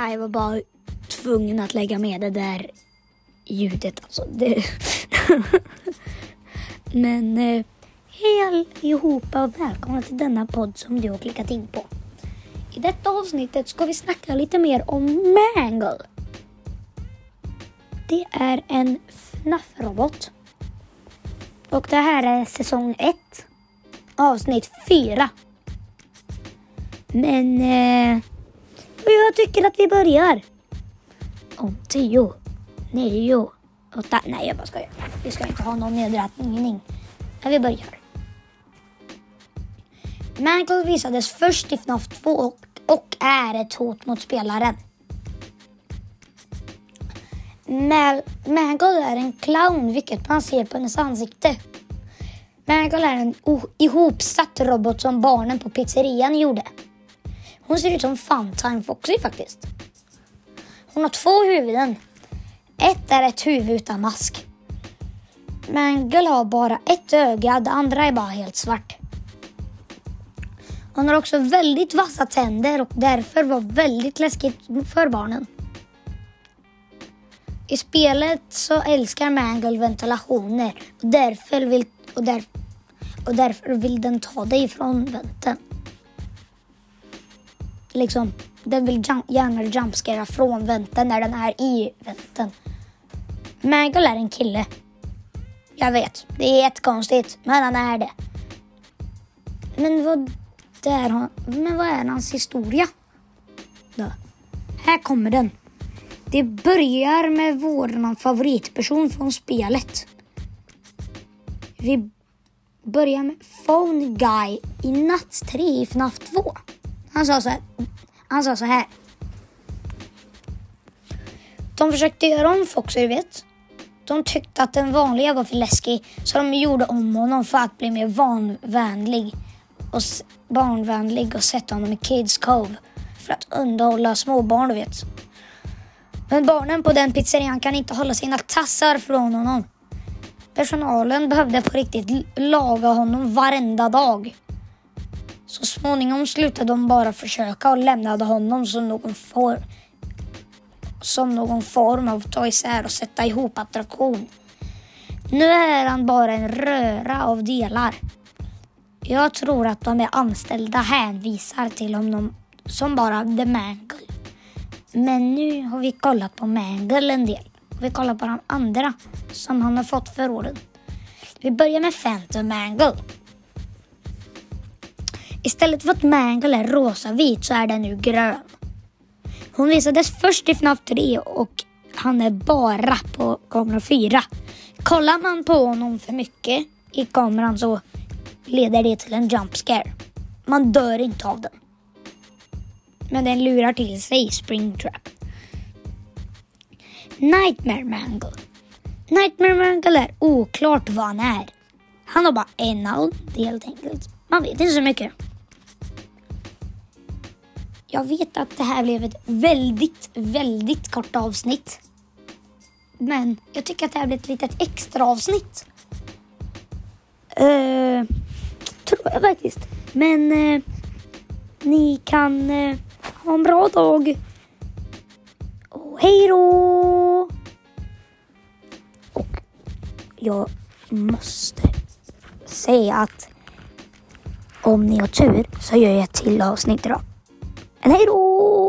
Nej, jag var bara tvungen att lägga med det där ljudet. Alltså, det... Men eh, hej allihopa och välkomna till denna podd som du har klickat in på. I detta avsnittet ska vi snacka lite mer om Mangle. Det är en FNAF-robot. Och det här är säsong 1, avsnitt 4. Men eh, jag tycker att vi börjar. Om 10, 9, 8. Nej, jag bara skojar. Vi ska inte ha någon nedräkning. Men vi börjar. Mangle visades först i FNAF 2 och, och är ett hot mot spelaren. Mal Mangle är en clown, vilket man ser på hennes ansikte. Mangle är en ihopsatt robot som barnen på pizzerian gjorde. Hon ser ut som Funtime Foxy faktiskt. Hon har två huvuden. Ett är ett huvud utan mask. Mangle har bara ett öga, det andra är bara helt svart. Hon har också väldigt vassa tänder och därför var väldigt läskigt för barnen. I spelet så älskar Mangle ventilationer och därför vill, och där, och därför vill den ta dig från venten. Liksom, den vill jump, gärna jumpscara från vänten när den är i vänten. Mangle är en kille. Jag vet, det är jättekonstigt, men han är det. Men vad, där, men vad är hans historia? Då. Här kommer den. Det börjar med vår favoritperson från spelet. Vi börjar med Phone Guy i Natt 3 i FNAF 2. Han sa så här. Han sa så här. De försökte göra om Foxy, du vet. De tyckte att den vanliga var för läskig så de gjorde om honom för att bli mer vanvänlig och barnvänlig och sätta honom i Kids Cove för att underhålla småbarn, du vet. Men barnen på den pizzerian kan inte hålla sina tassar från honom. Personalen behövde på riktigt laga honom varenda dag. Så småningom slutade de bara försöka och lämnade honom som någon, for, som någon form av ta isär och sätta ihop attraktion. Nu är han bara en röra av delar. Jag tror att de är anställda hänvisar till honom som bara The Mangle. Men nu har vi kollat på Mangle en del. Vi kollar på de andra som han har fått för åren. Vi börjar med Phantom Mangle. Istället för att Mangle är rosa-vit så är den nu grön. Hon visades först i FNAF 3 och han är bara på kamera 4. Kollar man på honom för mycket i kameran så leder det till en jump scare. Man dör inte av den. Men den lurar till sig Springtrap. Nightmare Mangle. Nightmare Mangle är oklart vad han är. Han har bara en hand helt enkelt. Man vet inte så mycket. Jag vet att det här blev ett väldigt, väldigt kort avsnitt. Men jag tycker att det här blir ett litet extra avsnitt. Uh, tror jag faktiskt. Men uh, ni kan uh, ha en bra dag. Och hej då! Och jag måste säga att om ni har tur så gör jag ett till avsnitt idag. En hej då!